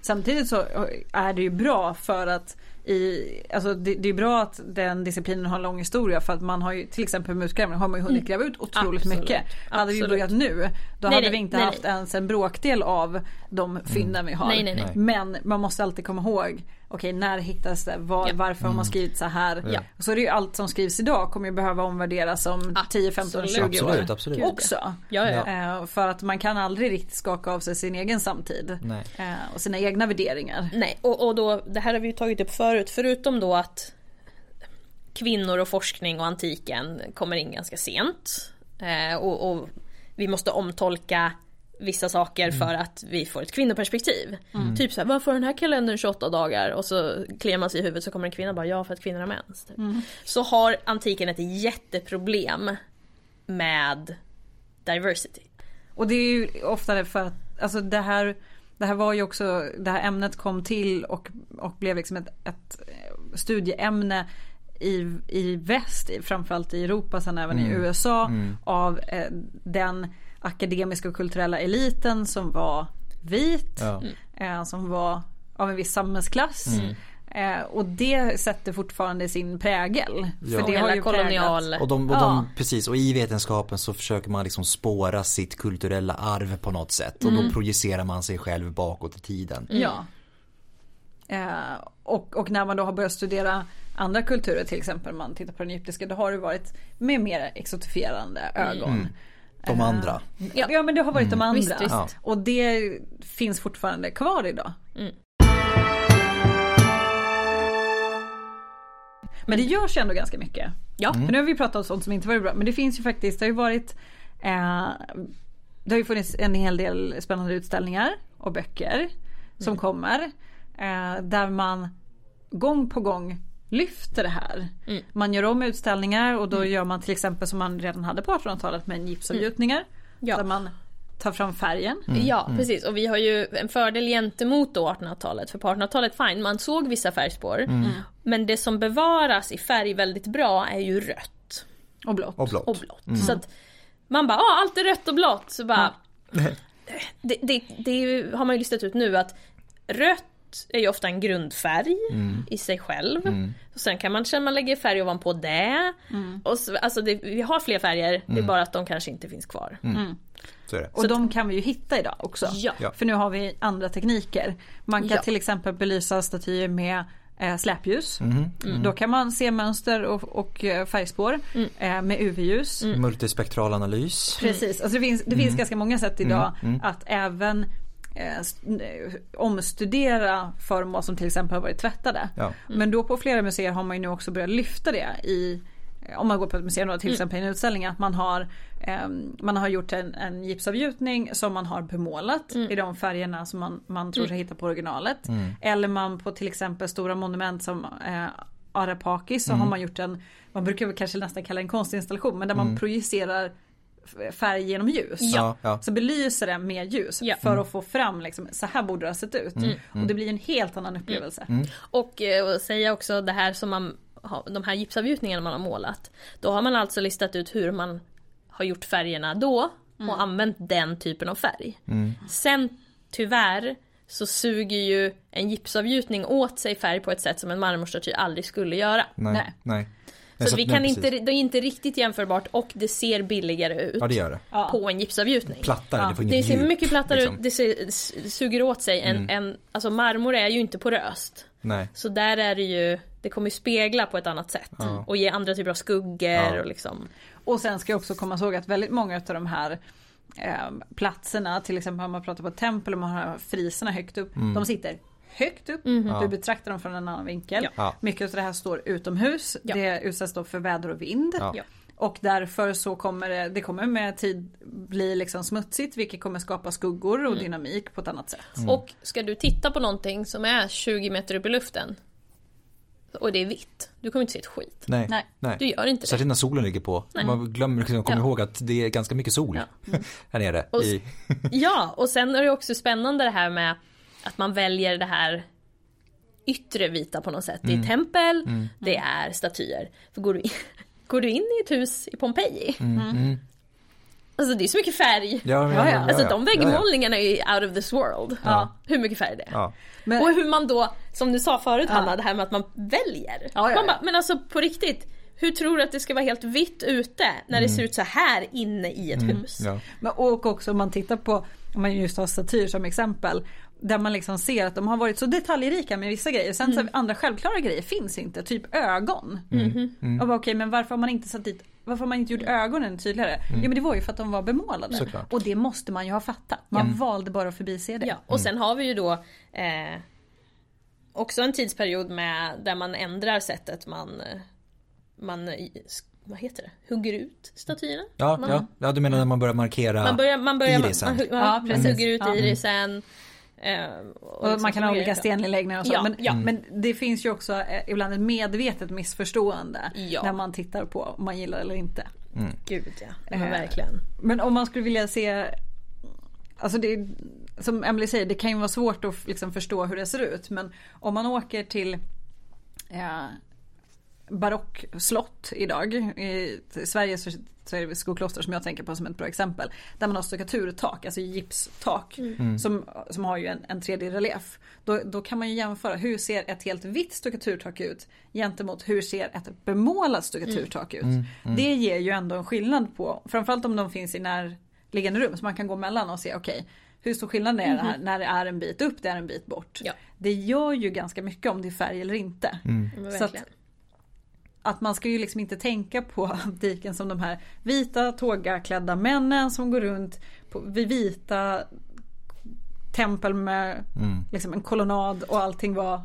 Samtidigt så är det ju bra för att i, alltså det, det är bra att den disciplinen har en lång historia för att man har ju till exempel med utgrävning har man ju hunnit gräva ut otroligt Absolut. mycket. Hade vi börjat nu då Nej, hade nej, vi inte nej, haft nej. ens en bråkdel av de fynden vi har. Nej, nej, nej. Nej. Men man måste alltid komma ihåg Okej när hittas det? Var, Ja. Varför har man skrivit så här? Ja. Så är det ju allt som skrivs idag kommer ju behöva omvärderas om 10, 15, Absolut. 20 år. Absolut, absolut. Också. Ja, ja. Eh, För att man kan aldrig riktigt skaka av sig sin egen samtid. Nej. Eh, Och sina egna värderingar. Nej, och, och då, det här har vi ju tagit upp förut, förutom då att kvinnor och forskning och antiken kommer in ganska sent. Eh, och, och vi måste omtolka vissa saker för att vi får ett kvinnoperspektiv. Typ såhär, varför har den här kalendern 28 dagar? Och så kliar man sig i huvudet så kommer en kvinna bara, ja för att kvinnor har mens. Typ. Så har antiken ett jätteproblem med diversity. Och det är ju ofta för att, alltså det här, det här var ju också, det här ämnet kom till och, och blev liksom ett, ett eh, studieämne i, i väst, framförallt i Europa, sen även i USA av eh, den akademiska och kulturella eliten som var vit, Ja. eh, som var av en viss samhällsklass. Eh, och det sätter fortfarande sin prägel. Ja. För det har ju kolonial... präglat. Och, de, och Ja. de, precis, och i vetenskapen så försöker man liksom spåra sitt kulturella arv på något sätt. Och då projicerar man sig själv bakåt i tiden. Ja. Eh, och, och när man då har börjat studera andra kulturer till exempel, man tittar på den egyptiska, då har det varit med mer exotifierande ögon. De andra. Ja. ja men det har varit de andra. Visst, visst. Ja. Och det finns fortfarande kvar idag. Men det görs ju ändå ganska mycket. Ja. För nu har vi pratat om sånt som inte varit bra. Men det finns ju faktiskt, det har ju varit eh, Det har ju funnits en hel del spännande utställningar och böcker som kommer. Eh, där man gång på gång lyfter det här. Man gör om utställningar och då gör man till exempel som man redan hade på 1800-talet med gipsomgjutningar. Ja. Där man tar fram färgen. Ja, precis. Och vi har ju en fördel gentemot då 1800-talet. För på 1800-talet, fine, man såg vissa färgspår. Men det som bevaras i färg väldigt bra är ju rött Och blått. Och blått. och blått. Så att man bara, ja allt är rött och blått. Så bara, det, det, det har man ju listat ut nu att rött är ju ofta en grundfärg i sig själv. Och sen kan man känna man lägger färg ovanpå det. Och så, alltså det, vi har fler färger, det är bara att de kanske inte finns kvar. Så är det. Och de kan vi ju hitta idag också. Ja. För nu har vi andra tekniker. Man kan Ja. till exempel belysa statyer med eh, släpljus. Mhm. Då kan man se mönster och, och eh, färgspår eh, med UV-ljus. Multispektral analys. Precis, alltså det finns, det finns ganska många sätt idag att även omstudera föremål som till exempel har varit tvättade. Ja. Men då på flera museer har man ju nu också börjat lyfta det i eh, om man går på ett museum då, till exempel i en utställning att man har ehm, Man har gjort en, en gipsavgjutning som man har bemålat i de färgerna som man, man tror sig hitta på originalet. Eller man på till exempel stora monument som eh, Arapaki så har man gjort en Man brukar väl kanske nästan kalla det en konstinstallation men där man projicerar färg genom ljus. Ja, ja. Så belyser det med ljus Ja. för att få fram liksom, så här borde det ha sett ut. Och det blir en helt annan upplevelse. Och, eh, och säga också det här som man har, de här gipsavgjutningarna man har målat. Då har man alltså listat ut hur man har gjort färgerna då och använt den typen av färg. Sen tyvärr så suger ju en gipsavgjutning åt sig färg på ett sätt som en marmorstaty aldrig skulle göra. Nej. Nej. Nej. Så, att vi kan precis. inte, det är inte riktigt jämförbart och det ser billigare ut Ja det gör det. Ja. på en gipsavgjutning. Ja, Plattare, det får Det ser djup, mycket plattare liksom. ut, det ser, suger åt sig en, en, alltså marmor är ju inte poröst. Nej. Så där är det ju, det kommer ju spegla på ett annat sätt. Och ge andra typer av skuggor Ja. och liksom. Och sen ska jag också komma ihåg att väldigt många av de här eh, platserna, till exempel om man pratar på ett tempel och man har friserna högt upp. De sitter högt upp, du betraktar dem från en annan vinkel. Ja. Ja. Mycket av det här står utomhus, Ja. det utsätts då för väder och vind. Ja. Ja. Och därför så kommer det, det kommer med tid bli liksom smutsigt vilket kommer skapa skuggor och dynamik på ett annat sätt. Och ska du titta på någonting som är 20 meter upp i luften. Och det är vitt. Du kommer inte se ett skit. Nej. Nej. Nej. Du gör inte det. Särskilt när solen ligger på. Man glömmer liksom komma Ja. ihåg att det är ganska mycket sol här nere. Och- I, Ja, och sen är det också spännande det här med att man väljer det här yttre vita på något sätt. Det är tempel, det är statyer. För går du, in, går du in i ett hus i Pompeji, alltså det är så mycket färg. ja, Ja, ja. ja, Alltså de väggmålningarna är ju out of this world. Ja. Hur mycket färg det är. Ja. Men- Och hur man då, som du sa förut Hanna, det här med att man väljer. Ja, ja, Man bara, men alltså på riktigt, hur tror du att det ska vara helt vitt ute när det ser ut så här inne i ett hus? Ja. Men, och också om man tittar på, om man just har statyer som exempel. Där man liksom ser att de har varit så detaljrika med vissa grejer. Sen så andra självklara grejer finns inte. Typ ögon. Och bara, okej men varför har man inte satt dit varför har man inte gjort ögonen tydligare? Ja men det var ju för att de var bemålade. Såklart. Och det måste man ju ha fattat. Man valde bara att förbise det. Ja, och sen har vi ju då eh, också en tidsperiod med där man ändrar sättet man, eh, man eh, vad heter det, hugger ut statyerna. Ja, man, ja, ja, du menar när man börjar markera Man börjar, man börjar, man, irisen. man, Ja, man, man precis. hugger ut Ja. irisen. Eh, och liksom man kan ha olika grejer. stenläggningar och så. Ja, men, ja. men det finns ju också eh, ibland ett medvetet missförstående. Ja. När man tittar på om man gillar eller inte. Gud ja, men Eh, verkligen. Men om man skulle vilja se Alltså det, som Emily säger, det kan ju vara svårt att liksom förstå hur det ser ut. Men om man åker till barockslott idag. I Sverige så, så är det Skokloster som jag tänker på som ett bra exempel. Där man har stuckaturtak, alltså gipstak. Som, som har ju en, en 3D-relief. Då, då kan man ju jämföra, hur ser ett helt vitt stuckaturtak ut gentemot hur ser ett bemålat stuckaturtak ut. Det ger ju ändå en skillnad på, framförallt om de finns i närliggande rum. Så man kan gå mellan och se, okej hur stor skillnad är det här när det är en bit upp, det är en bit bort. Ja. Det gör ju ganska mycket om det är färg eller inte. Men Så att. Att man ska ju liksom inte tänka på antiken som de här vita tågaklädda männen som går runt på, vid vita tempel med liksom en kolonnad och allting var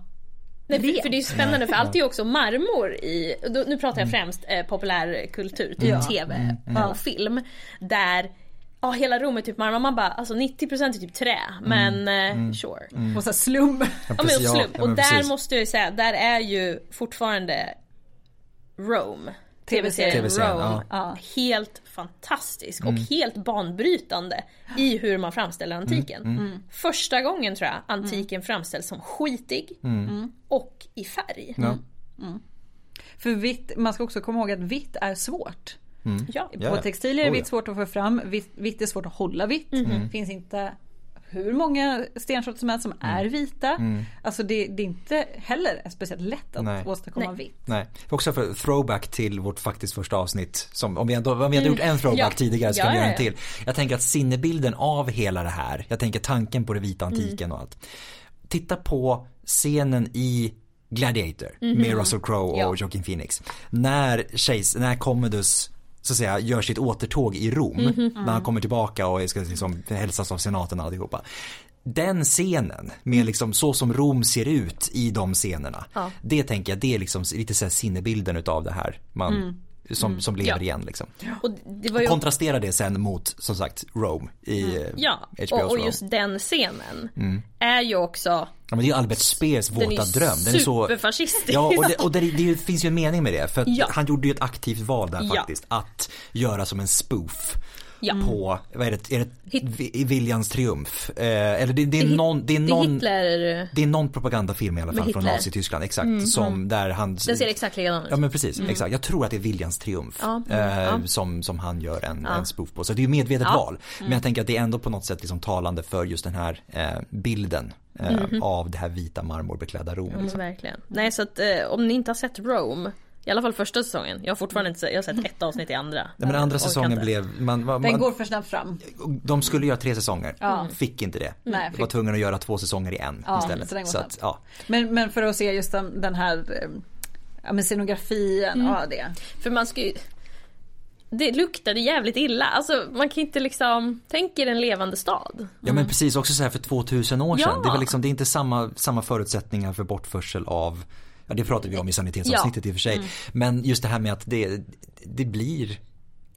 Nej, för, det är ju spännande för allt är ju också marmor i, då, nu pratar jag främst eh, populärkultur, typ Ja. tv och film. Där Ja hela rummet är typ marmor, man bara alltså 90% är typ trä men eh, sure. och så slum. Ja Precis, och ja, slump. ja, och där precis. måste jag ju säga, där är ju fortfarande Rome TV-serien. TV-serien, Rome ja. helt fantastisk Mm. och helt banbrytande i hur man framställer antiken. Mm, Första gången tror jag antiken framställs som skitig Mm. och i färg. Ja. För vitt, man ska också komma ihåg att vitt är svårt. Ja. Ja, På textilier är Oh, vitt svårt att få fram, vitt, vitt är svårt att hålla vitt. Finns inte hur många stensorter som helst som är vita. Alltså det, det är inte heller speciellt lätt att Nej. åstadkomma Nej. vitt. Nej, också för throwback till vårt faktiskt första avsnitt. Som, om vi ändå, om vi hade gjort en throwback Ja. tidigare så Ja, kan vi göra en till. Jag tänker att sinnebilden av hela det här, jag tänker tanken på det vita antiken och allt. Titta på scenen i Gladiator med Russell Crowe och Ja. Joaquin Phoenix. När, kejs, när Commodus så att säga gör sitt återtåg i Rom, när han kommer tillbaka och ska liksom hälsas av senaten och alltihopa. Den scenen med liksom så som Rom ser ut i de scenerna. Ja. Det tänker jag, det är liksom lite så här sinnebilden utav det här man, som, som lever Ja. igen liksom. Och det var ju Kontrastera det sen mot som sagt Rome i eh, Ja, HBO's och, och Rome. just den scenen är ju också Ja men det är Albert Speers våta dröm. Den är så... superfascistisk. Ja och, det, och det, det finns ju en mening med det. För Ja. han gjorde ju ett aktivt val där Ja. faktiskt. Att göra som en spoof. Ja. På, vad är det, är det Hit- Vi- Viljans triumf? Eh, eller det, det är Hit- någon, det är Det någon Hitler, det är någon propagandafilm i alla fall från. Nazityskland, exakt. Som där han den ser exakt likadan ut. Ja men precis, exakt. Jag tror att det är Viljans triumf. Ja, eh, ja. Som, som han gör en, en spoof på. Så det är ju medvetet Ja. val. Men jag tänker att det är ändå på något sätt liksom talande för just den här eh, bilden eh, Mhm. av det här vita marmorbeklädda Rom. Mm, Liksom. verkligen. Nej så att eh, om ni inte har sett Rome, i alla fall första säsongen, jag har fortfarande inte sett, jag har sett ett avsnitt i andra. Nej, men andra säsongen inte. blev, man, man, Den går för snabbt fram. de skulle göra tre säsonger, Ja. fick inte det. Nej, var fick- tvungen att göra två säsonger i en Ja, istället. så Så att, ja. Men, men för att se just den, den här eh, ja, men scenografin Mm. och det. För man ska ju det luktade jävligt illa. Alltså man kan inte liksom, tänk er en levande stad. Ja men precis, också så här för 2000 år sedan. Ja. Det är väl liksom, det är inte samma, samma förutsättningar för bortförsel av Ja det pratade vi om i sanitetsavsnittet i och för sig. Men just det här med att det, det blir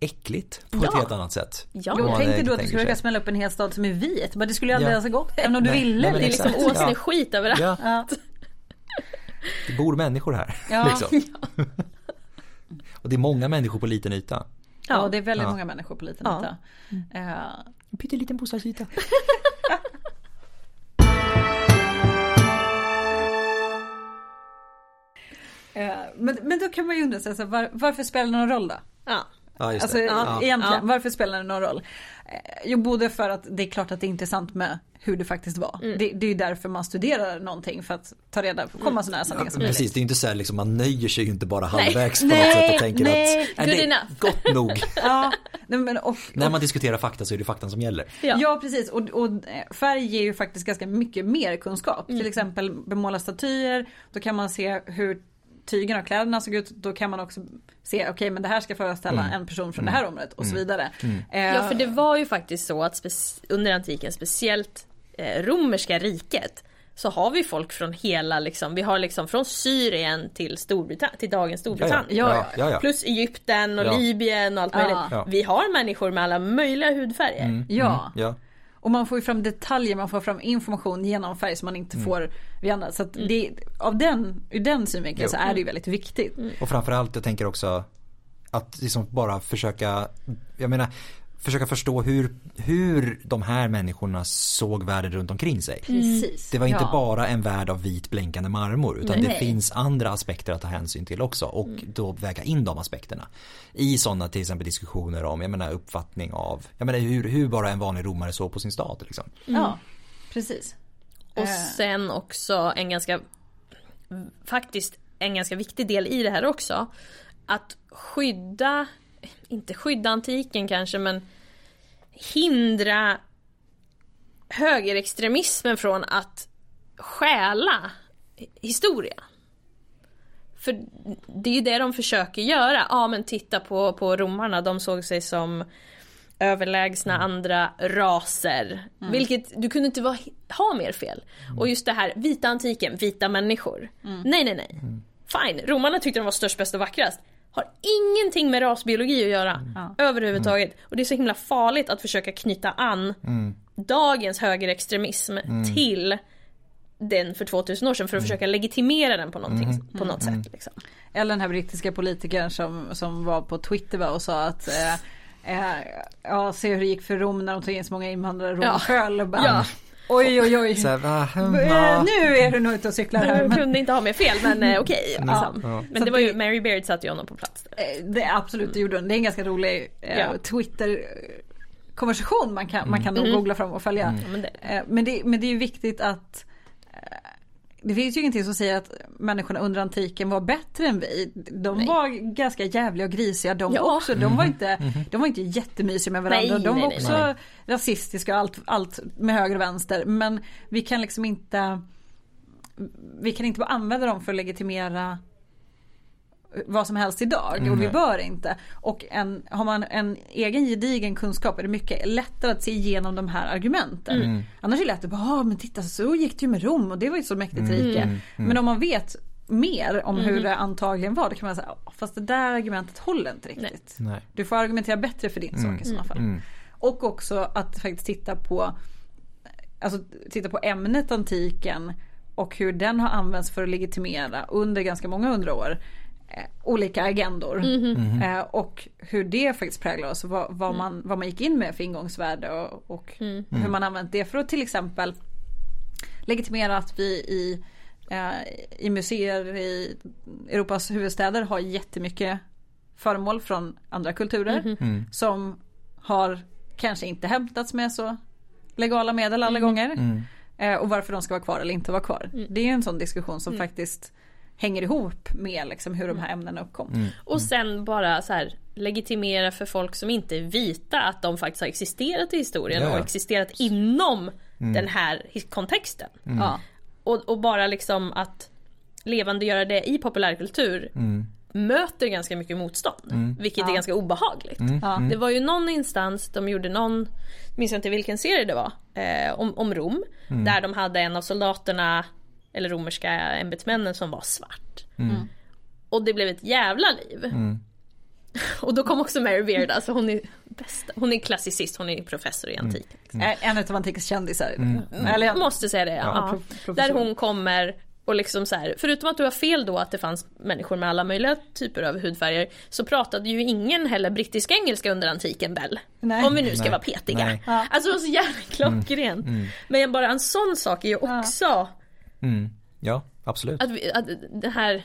äckligt på ett Ja. helt annat sätt. Ja. Jo, tänk dig då att du skulle försöka smälla upp en hel stad som är vit. Men det skulle ju aldrig Ja. ha gått. Även om du Nej, ville. nej, Det är liksom. Ja. åsneskit överallt. Ja, Ja. det bor människor här. Ja. Liksom. och det är många människor på liten yta. ja, det är väldigt Ja. många människor på liten Ja. yta. Eh, En pytteliten bostadsyta. men, men då kan man ju undra sig, alltså, var, varför spelar det någon roll då? Ja. Ja just Alltså det. Ja. egentligen, Ja. varför spelar det någon roll? Eh, Jo, både för att det är klart att det är intressant med hur det faktiskt var. Mm. Det, det är ju därför man studerar någonting för att ta reda på, komma så nära sanningen som möjligt. Precis, det är inte så här liksom, man nöjer sig ju inte bara halvvägs på något Nej, sätt och tänker nej, att good det är gott nog. Ja, nej, men, och, När man diskuterar fakta så är det faktan som gäller. Ja. Ja precis och, och eh, färg ger ju faktiskt ganska mycket mer kunskap. Mm. Till exempel bemåla statyer, då kan man se hur tygen och kläderna såg ut. Då kan man också se, okej men det här ska föreställa Mm. en person från det här området och så vidare. Eh, Ja för det var ju faktiskt så att under antiken, speciellt eh, romerska riket, så har vi folk från hela liksom, vi har liksom från Syrien till Storbritannien, till dagens Storbritannien. Ja, ja, ja, ja. Plus Egypten och Ja. Libyen och allt möjligt. Ja. Vi har människor med alla möjliga hudfärger. Ja. Och man får ju fram detaljer, man får fram information genom färg som man inte Mm. får vid andra. Så att det, av den, ur den synvinkeln så är det ju väldigt viktigt. Och framförallt jag tänker också att liksom bara försöka, jag menar försöka förstå hur, hur de här människorna såg världen runt omkring sig. Precis. Det var inte Ja. bara en värld av vit blänkande marmor utan det Nej. finns andra aspekter att ta hänsyn till också och då väga in de aspekterna. I sådana till exempel diskussioner om, jag menar uppfattning av, jag menar hur, hur bara en vanlig romare såg på sin stad liksom. Ja, precis. Och Eh. sen också en ganska, faktiskt en ganska viktig del i det här också. Att skydda, inte skydda antiken kanske men hindra högerextremismen från att stjäla historia. För det är ju det de försöker göra. Ja men titta på, på romarna, de såg sig som överlägsna andra raser. Vilket, du kunde inte vara, ha mer fel. Och just det här, vita antiken, vita människor. Nej nej nej. Fine, romarna tyckte de var störst, bäst och vackrast. Har ingenting med rasbiologi att göra. Överhuvudtaget. Och det är så himla farligt att försöka knyta an dagens högerextremism till den för 2000 år sedan för att försöka legitimera den på, någonting, på något sätt. Liksom. Eller den här brittiska politikern som, som var på Twitter va, och sa att eh, eh, ja, se hur det gick för Rom när de tog in så många invandrare. Rom Ja. föll och bara, Ja. Oj oj oj. Så här, va, Eh, ja. Nu är du nog ute och cyklar här. Jag Men, kunde inte ha mer fel men eh, okej. liksom. Ja. Men det var ju, Mary Beard satte ju honom på plats. eh, det, absolut, det gjorde hon. Det är en ganska rolig eh, Ja. Twitter konversation man kan, man kan nog Mm. googla fram och följa. Ja, men det, Eh, Men det, men det är ju viktigt att eh, det finns ju ingenting som säger att människorna under antiken var bättre än vi. De Nej. var ganska jävliga och grisiga de Ja. också. De var, inte, de var inte jättemysiga med varandra. Nej, de var nej, också nej. rasistiska och allt, allt med höger och vänster. Men vi kan liksom inte vi kan inte bara använda dem för att legitimera vad som helst idag och vi Nej. bör inte. Och en, har man en egen gedigen kunskap är det mycket lättare att se igenom de här argumenten. Annars är det lätt att bara, ah, men titta så gick det ju med Rom och det var ju så mäktigt rike. Men om man vet mer om hur det antagligen var då kan man säga, "Ah, fast det där argumentet håller inte riktigt. Nej. Du får argumentera bättre för din sak i sådana fall. Och också att faktiskt titta på Alltså titta på ämnet antiken och hur den har använts för att legitimera under ganska många hundra år olika agendor. Eh, och hur det faktiskt präglar oss. Vad, vad, man, vad man gick in med för ingångsvärde och, och hur man använt det för att till exempel legitimera att vi i, eh, i museer i Europas huvudstäder har jättemycket föremål från andra kulturer som har kanske inte hämtats med så legala medel alla gånger. Eh, och varför de ska vara kvar eller inte vara kvar. Det är ju en sån diskussion som faktiskt hänger ihop med liksom hur de här ämnena uppkom. Och sen bara så här legitimera för folk som inte är vita att de faktiskt har existerat i historien Ja, och existerat inom den här kontexten. Ja. Och, och bara liksom att levandegöra det i populärkultur möter ganska mycket motstånd. Vilket är Ja. ganska obehagligt. Ja. Det var ju någon instans, de gjorde någon, minns jag inte vilken serie det var, eh, om, om Rom. Där de hade en av soldaterna, eller romerska ämbetsmännen som var svart. Och det blev ett jävla liv. Och då kom också Mary Beard, alltså hon är bästa. Hon är klassicist, hon är professor i antik. Eh, En av antikens kändisar. Eller, Jag måste säga det, ja. professor. Där hon kommer och liksom så här, förutom att du har fel då att det fanns människor med alla möjliga typer av hudfärger så pratade ju ingen heller brittisk-engelska under antiken väl? Om vi nu ska Nej. vara petiga. Nej. Ja. Alltså det var så jävla klockrent. Men bara en sån sak är ju också Mm. Ja, absolut. att, vi, att det här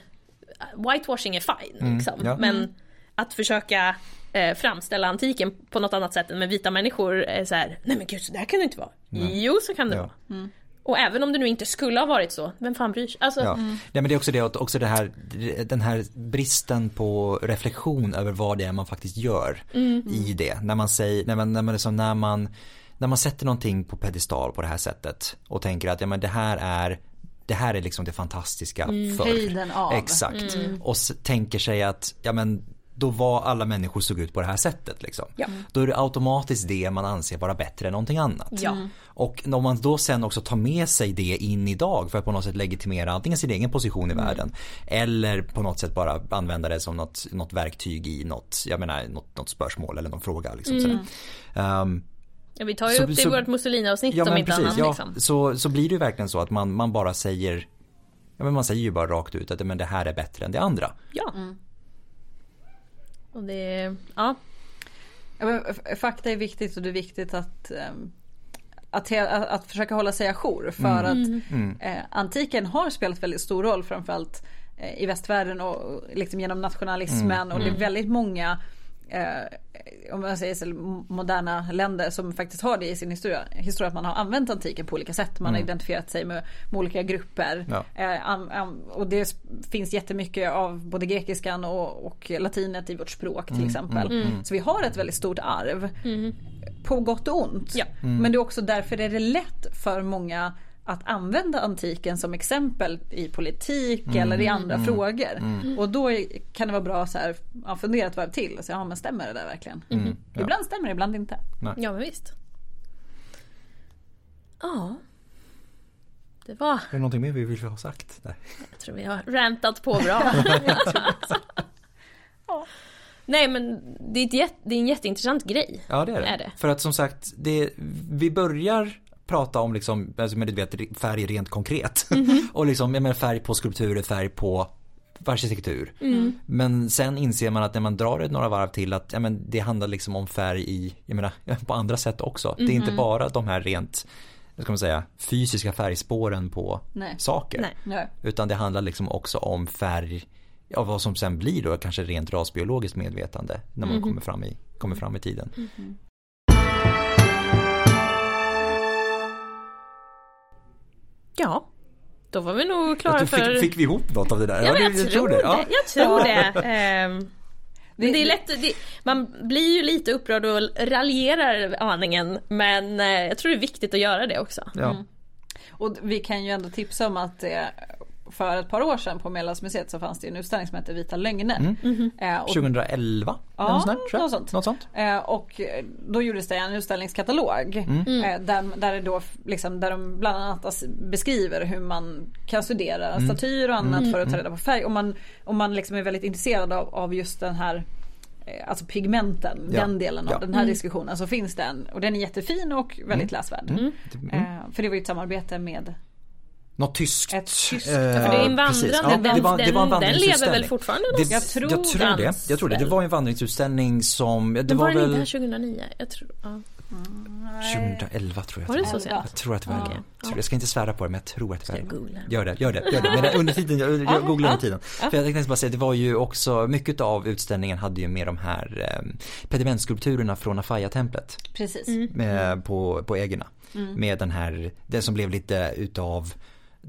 whitewashing är fine liksom. Mm, ja. Men att försöka eh, framställa antiken på något annat sätt än med vita människor är så här, nej men gud så där kan det inte vara. Jo så kan det Ja. vara. Och även om det nu inte skulle ha varit så, vem fan bryr sig? Alltså, Ja. Nej, men det är också det, att- också det här, den här bristen på reflektion över vad det är man faktiskt gör i det. När man säger, när man, när man, liksom, när man, när man sätter någonting på pedestal på det här sättet och tänker att ja, men det här är det här är liksom det fantastiska förr. höjden av. Exakt. Och s- tänker sig att, ja men då var alla människor såg ut på det här sättet liksom. Ja. Då är det automatiskt det man anser vara bättre än någonting annat. Ja. Och om man då sen också tar med sig det in idag för att på något sätt legitimera antingen sin egen position i världen eller på något sätt bara använda det som något, något verktyg i något, jag menar, något, något spörsmål eller någon fråga. Liksom, sådär. Ja, vi tar ju Så- upp det så- i vårt Mussolini-avsnitt ja om inte precis, annat. ja, Liksom. så, så blir det ju verkligen så att man, man bara säger Ja men man säger ju bara rakt ut att men det här är bättre än det andra. Ja. Och det, ja. Ja, fakta är viktigt och det är viktigt att, ehm, att, he- att, att försöka hålla sig ajour. För att eh, antiken har spelat väldigt stor roll framförallt eh, i västvärlden och liksom genom nationalismen. Och det är väldigt många eh, om man säger så, moderna länder som faktiskt har det i sin historia, historia att man har använt antiken på olika sätt. Man har identifierat sig med, med olika grupper. Ja. Eh, am- am- och det finns jättemycket av både grekiskan och, och latinet i vårt språk till exempel. Så vi har ett väldigt stort arv. På gott och ont. Ja. Men det är också därför är det lätt för många att använda antiken som exempel i politik eller i andra frågor. Och då kan det vara bra så här, ja, fundera ett varv till och säga, ja men stämmer det där verkligen? Ja. Ibland stämmer det, ibland inte. ja men visst. Ja. Det var, Är det någonting mer vi vill ha sagt? Nej. jag tror vi har rantat på bra. Nej men det är, ett det är en jätteintressant grej. Ja det är det. Är det. För att som sagt, det, vi börjar prata om liksom, alltså, men du vet, färg rent konkret. och liksom, jag menar färg på skulpturer, färg på arkitektur. Men sen inser man att när man drar det några varv till att ja, men det handlar liksom om färg i, jag menar, på andra sätt också. Det är inte bara de här rent, ska man säga, fysiska färgspåren på Nej. saker. Nej. Nej. Utan det handlar liksom också om färg, ja vad som sen blir då kanske rent rasbiologiskt medvetande när man kommer, fram i, kommer fram i tiden. Ja. Då var vi nog klara Jag för... fick, fick vi ihop något av det där? Ja, det- jag, tror det. Ja. Jag tror det. Men det är lätt, det, man blir ju lite upprörd och raljerar aningen men eh, jag tror det är viktigt att göra det också. Ja. Och vi kan ju ändå tipsa om att det för ett par år sedan på Medelhavsmuseet så fanns det en utställning som hette Vita lögner. Eh, och 2011? Ja, något sånt. Något sånt. Eh, och då gjordes det en utställningskatalog. Eh, där, där, det då, liksom, där de bland annat beskriver hur man kan studera statyer och annat för att ta reda på färg. Om man, om man liksom är väldigt intresserad av, av just den här Alltså pigmenten, Ja. den delen av Ja. den här diskussionen så finns den och den är jättefin och väldigt läsvärd. Eh, för det var ju ett samarbete med Något tyskt. Ett tyskt- eh, För det är en vandrande, precis. Ja, det var, det var en den, den lever väl fortfarande? Det? Jag tror jag tror det. Jag tror det. Det var en vandringsutställning som, det Men var, var den väl inte här 2009? Jag tror, ja. 2011 tror jag. Var det så sent? Jag tror att det var Okej. jag, tror, jag ska inte svära på det men jag tror att det var googla? Gör det, gör det, gör det. Men under tiden, jag, jag googlar under tiden. För jag tänkte bara säga, det var ju också, mycket av utställningen hade ju med de här eh, pedimentskulpturerna från Afaya-templet. Precis. Med, på, på ägorna. Med den här, den som blev lite utav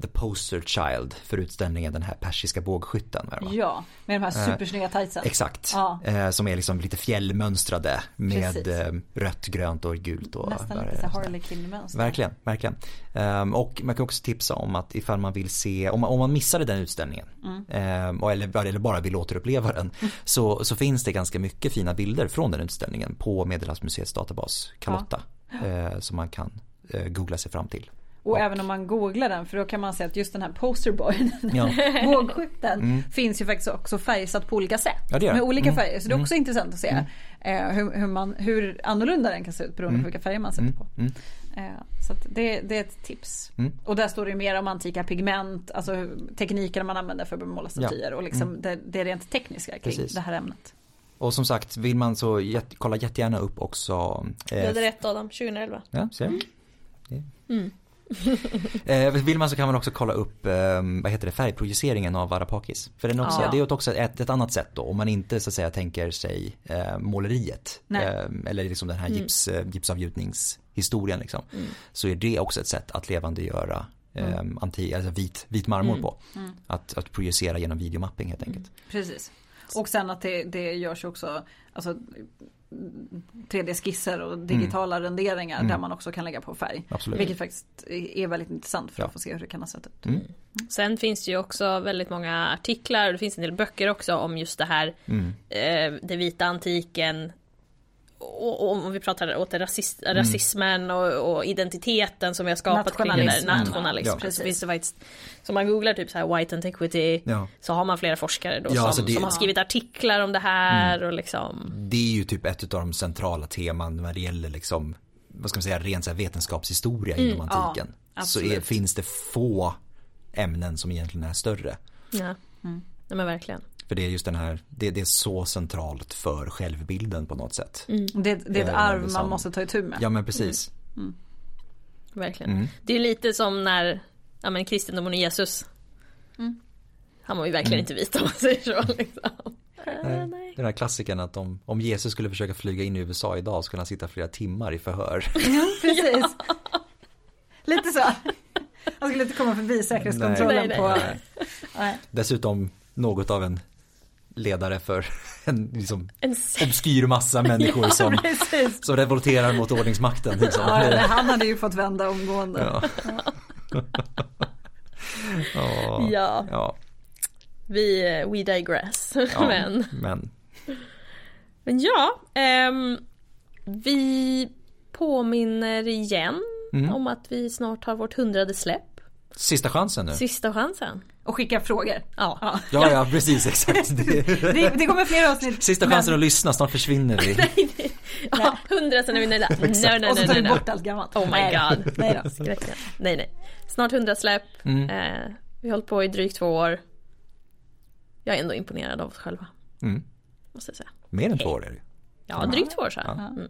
the poster child för utställningen, den här persiska bågskytten. Ja, med de här supersnygga tightsen. Exakt, Ja. eh, som är liksom lite fjällmönstrade med Precis. eh, rött, grönt och gult. Och Nästan det lite sådär. Harlequin-mönster. Verkligen, verkligen. Ehm, och man kan också tipsa om att ifall man vill se, om man, om man missade den utställningen, ehm, och eller, eller bara vill återuppleva den, så, så finns det ganska mycket fina bilder från den utställningen på Medelhavsmuseets databas Carlotta. eh, som man kan eh, googla sig fram till. Och även om man googlar den för då kan man se att just den här posterboyen, Ja. bågskytten, finns ju faktiskt också färgsatt på olika sätt. Ja, med olika Mm. färger. Så det är också intressant att se eh, hur, hur, man, hur annorlunda den kan se ut beroende på vilka färger man sätter på. Mm. Eh, så att det, det är ett tips. Mm. Och där står det ju mer om antika pigment, alltså teknikerna man använder för att måla statyer och liksom det, det rent tekniska kring Precis. det här ämnet. Och som sagt, vill man så jätte, kolla jättegärna upp också Du eh, hade rätt Adam, 2011. Ja, ser mm. eh, Vill man så kan man också kolla upp, eh, vad heter det, färgprojiceringen av Arapakis. För den också, Ja. det är också ett, ett annat sätt då, om man inte så att säga tänker sig eh, måleriet. Nej. Eh, eller liksom den här gips, eh, gipsavgjutningshistorien liksom. Så är det också ett sätt att levandegöra eh, anti, alltså vit, vit marmor på. Att, att projicera genom videomapping helt enkelt. Precis. Och sen att det, det görs också alltså, 3D-skisser och digitala renderingar där man också kan lägga på färg. Absolut. Vilket faktiskt är väldigt intressant för Ja. att få se hur det kan ha sett ut. Sen finns det ju också väldigt många artiklar och det finns en del böcker också om just det här eh, det vita antiken och, och om vi pratar åt det rasist, rasismen och, och identiteten som vi har skapat kring det nationalism. Ja. Så finns det faktiskt, så man googlar typ så här white antiquity Ja. så har man flera forskare då Ja, som, alltså det- som har skrivit artiklar om det här och liksom Det är ju typ ett av de centrala teman när det gäller liksom, vad ska man säga, ren så vetenskapshistoria inom antiken. ja, så är, finns det få ämnen som egentligen är större. ja, Nej, men verkligen. För det är just den här, det, det är så centralt för självbilden på något sätt. Det, det är ett Eh, arv liksom- man måste ta itu med. Ja men precis. Verkligen. Det är lite som när ja, men kristendomen och Jesus. Han var ju verkligen inte vit om man säger så. Liksom. Nej. Den här klassikern att om, om Jesus skulle försöka flyga in i USA idag skulle han sitta flera timmar i förhör. Precis. Lite så. Han skulle inte komma förbi säkerhetskontrollen Nej, nej, på... Nej. Dessutom något av en ledare för en liksom En obskyr massa människor som, Precis. som revolterar mot ordningsmakten. Liksom. Ja, han hade ju fått vända omgående. Ja. ja. Ja, Ja, vi, eh, we digress. ja, men, men men ja, ehm, vi påminner igen Mm. om att vi snart har vårt hundrade släpp. Sista chansen nu. Sista chansen. Och skicka frågor. Ja. Ja. Ja, ja, precis, exakt. Det, Det, kommer fler avsnitt. sista men- chansen att lyssna, snart försvinner vi. ja, hundra sen är vi nöjda. Nej, nej, Och så nej, tar nej, vi nej. bort allt gammalt. Oh my Nej god. Nej då. Skräcken. Nej, nej. Snart 100 släpp. Mm. Eh, vi har hållit på i drygt två år. Jag är ändå imponerad av oss själva. Mm. Måste jag säga. Mer än två år är det Ja, drygt två år så. här. Mm.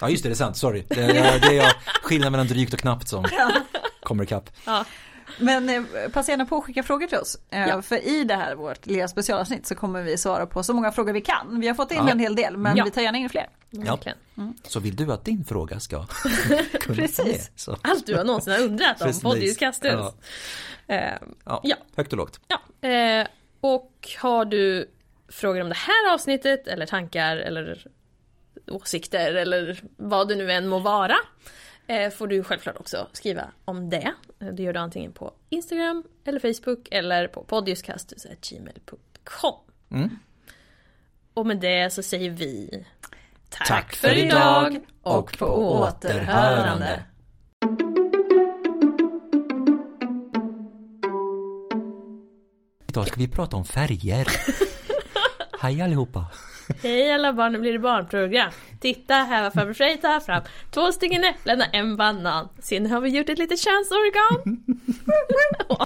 Ja just det, det är sant, sorry. Det är, det är jag, skillnaden mellan drygt och knappt som kommer ikapp. Ja. Men eh, passa gärna på att skicka frågor till oss. Eh, Ja. För i det här vårt lilla specialavsnitt så kommer vi svara på så många frågor vi kan. Vi har fått in Ja. en hel del men Ja. vi tar gärna in fler. Verkligen. Så vill du att din fråga ska kunna Precis. med, så. Allt du har någonsin har undrat om Precis. poddljudskastus. Ja. Eh, Ja. Ja. högt och lågt. ja. Eh, och har du frågor om det här avsnittet eller tankar eller åsikter eller vad det nu än må vara. Eh, får du självklart också skriva om det. Eh, Det gör du antingen på Instagram eller Facebook eller på podiuskastus.gmail.com. Mm. Och med det så säger vi Tack för idag och på återhörande. Idag ska vi prata om färger. Hej allihopa. Hej alla barn, nu blir det barnprogram. Titta här vad farbror Frej tar fram. Två stycken äpplen och en banan. Se nu har vi gjort ett litet könsorgan.